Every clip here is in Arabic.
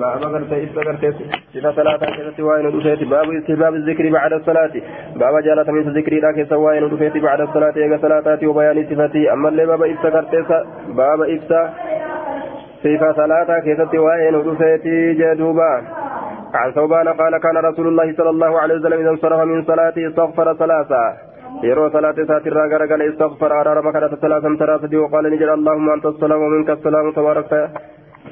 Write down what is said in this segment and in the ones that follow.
باب غرتي إبسا غرتي صفة صلاة كذا وين ودفيت باب استحباب الذكر بعد الصلاة. باب جالة من الذكر لا كذا وين ودفيت بعد الصلاة. يا صلاة وبيان صفتي أما اللي باب إبسا غرتي باب إبسا صفة صلاة كذا وين ودفيت جدوبا. عن ثوبان قال كان رسول الله صلى الله عليه وسلم إذا انصرف من صلاته استغفر ثلاثة. yeroo salaata isaatirraa garagala istaghfara araarama kadhata salaasan taraa sadii waqaala ni jedha allahumma anta assalaamu waminka assalaamu tabaarakta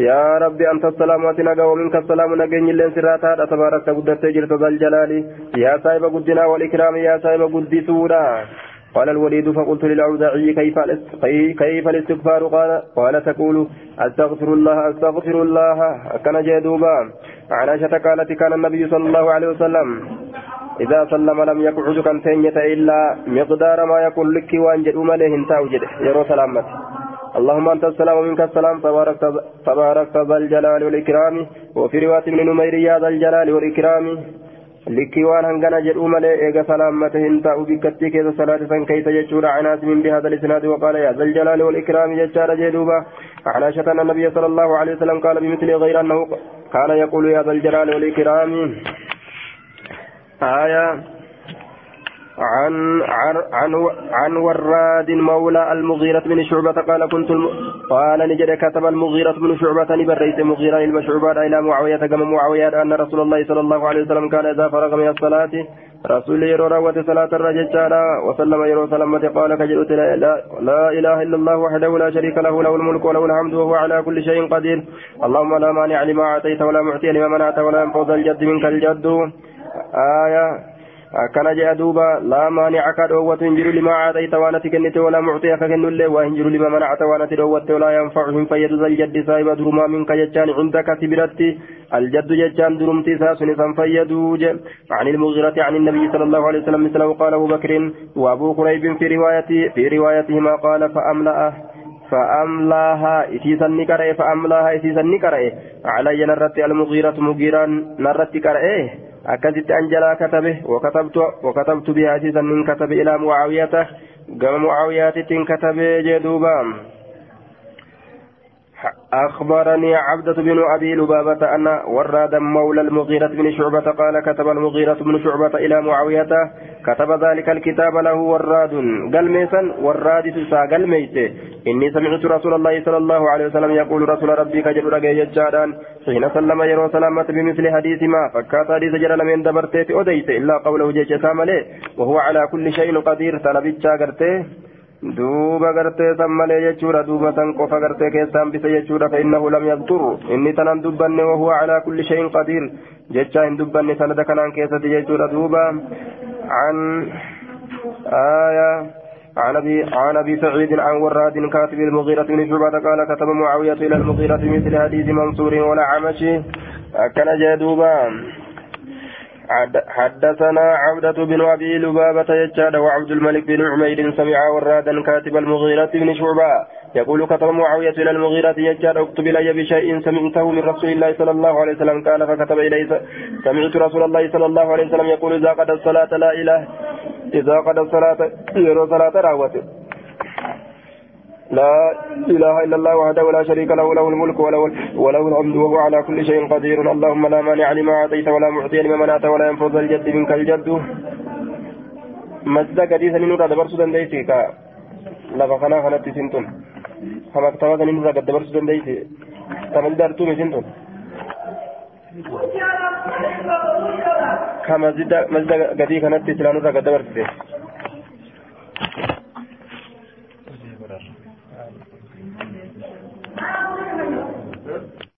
anta assalaamu ati nagaa waminka assalaamu nageenyi illeen sirraa taadha tabaarakta guddattee jirta zal jalaali yaa saahiba guddinaa wal ikraami yaa saahiba guddisuudha قال الوليد فقلت للأوزاعي كيف كيف الاستغفار؟ قال قال تقول أستغفر الله أستغفر الله. كان جدوبا. عن عائشة قالت كان النبي صلى الله عليه وسلم إذا سلم لم يقعد كان إلا مقدار ما يقول لك وأن جدوم عليه انتهى يرو سلامته اللهم أنت السلام ومنك السلام تبارك تبارك ذا الجلال والإكرام. وفي رواية من نمير يا ذا الجلال والإكرام. لكي وان هنغنا جدو ملي ايغا سلامته انتا وبكتي كيس صلاة سن كيس يجور عناس من بهذا الإسناد. وقال يا ذا الجلال والإكرام ججار جدوبا عن عائشة أن النبي صلى الله عليه وسلم قال بمثل غير أنه كان يقول يا ذا الجلال والإكرام. آية عن عن عن وراد مولى المغيرة بن شعبة قال كنت الم... قال نجد كتب المغيرة بن شعبة نبريت مغيرة المشعوبة إلى معاوية كما معاوية أن رسول الله صلى الله عليه وسلم كان إذا فرغ من الصلاة رسول يرو روت صلاة الرجل وسلم يرو سلمة قال كجلت لا, لا إله إلا الله وحده لا شريك له له الملك وله الحمد وهو على كل شيء قدير. اللهم لا مانع لما أعطيت ولا معطي لما منعت ولا ينفذ الجد منك الجد. آية waan ati kennite walaa mucxiya ka kennullee waa hin jiru lima manacta waan ati dhoowwatte walaa yanfacu hin fayyadu zaljaddi saahiba durumaa minka jechaan cindaka si biratti aljaddu jechaan durumti isaa sun isan fayyadu je عن المغيرة عن النبي صلى الله عليه وسلم مثله قال أبو بكر وأبو قريب في روايته في روايتهما قال فأملأه فأملاها إسيسا نكره فأملاها إسيسا نكره علي نرت المغيرة مغيرا نرت كره أكدت أنجلا كتبه وكتبت وكتبت بها أسيسا من كتب إلى معاوية قام معاوية كتب جدوبا أخبرني عبدة بن أبي لبابة أن وراد مولى المغيرة بن شعبة قال كتب المغيرة بن شعبة إلى معاوية كتب ذلك الكتاب له وراد. قال ميسا وراد سا قال ميت إني سمعت رسول الله صلى الله عليه وسلم يقول رسول ربي كجل رقي ججاران حين سلم يرو سلامة بمثل حديث ما فكات حديث جرى من دبرتي أديت إلا قوله جيش سامله وهو على كل شيء قدير تلبيتشا قرتي duuba gartee san malee jechuudha duuba san qofa gartee keessaan bise jechuudha فإنه لم يذكر إني تنان دبني وهو على كل شيء قدير جتشا إن دبني سند كنان كيسة jechuudha duuba عن آية عن ابي عن أبي سعيد عن وراد كاتب المغيرة بن شعبة قال كتب معاوية إلى المغيرة مثل حديث منصور ولا عمشي كان جدوبا حدثنا عبدة بن أبي لبابة يجاد وعبد الملك بن عمير سمع ورادا كاتب المغيرة بن شعبة. يقول كتب معاوية إلى المغيرة يجاد اكتب إلي بشيء سمعته من رسول الله صلى الله عليه وسلم. قال فكتب إلي سمعت رسول الله صلى الله عليه وسلم يقول إذا قد الصلاة لا إله إذا قد الصلاة يرى صلاة راوته لا إله إلا الله وحده ولا شريك له له الملك وله, وله الحمد وهو على كل شيء قدير. اللهم لا مانع لما أعطيت ولا معطي لما منعت ولا ينفذ الجد منك الجد. مسجد قديسا نورا دبرسو دنديسي كا. لفا خنا سنتون كما اكتبت نورا دبرسو دنديسي. تمن دارتو مسنتون كما مسجد قدي خنت سلانورا قد دبرسو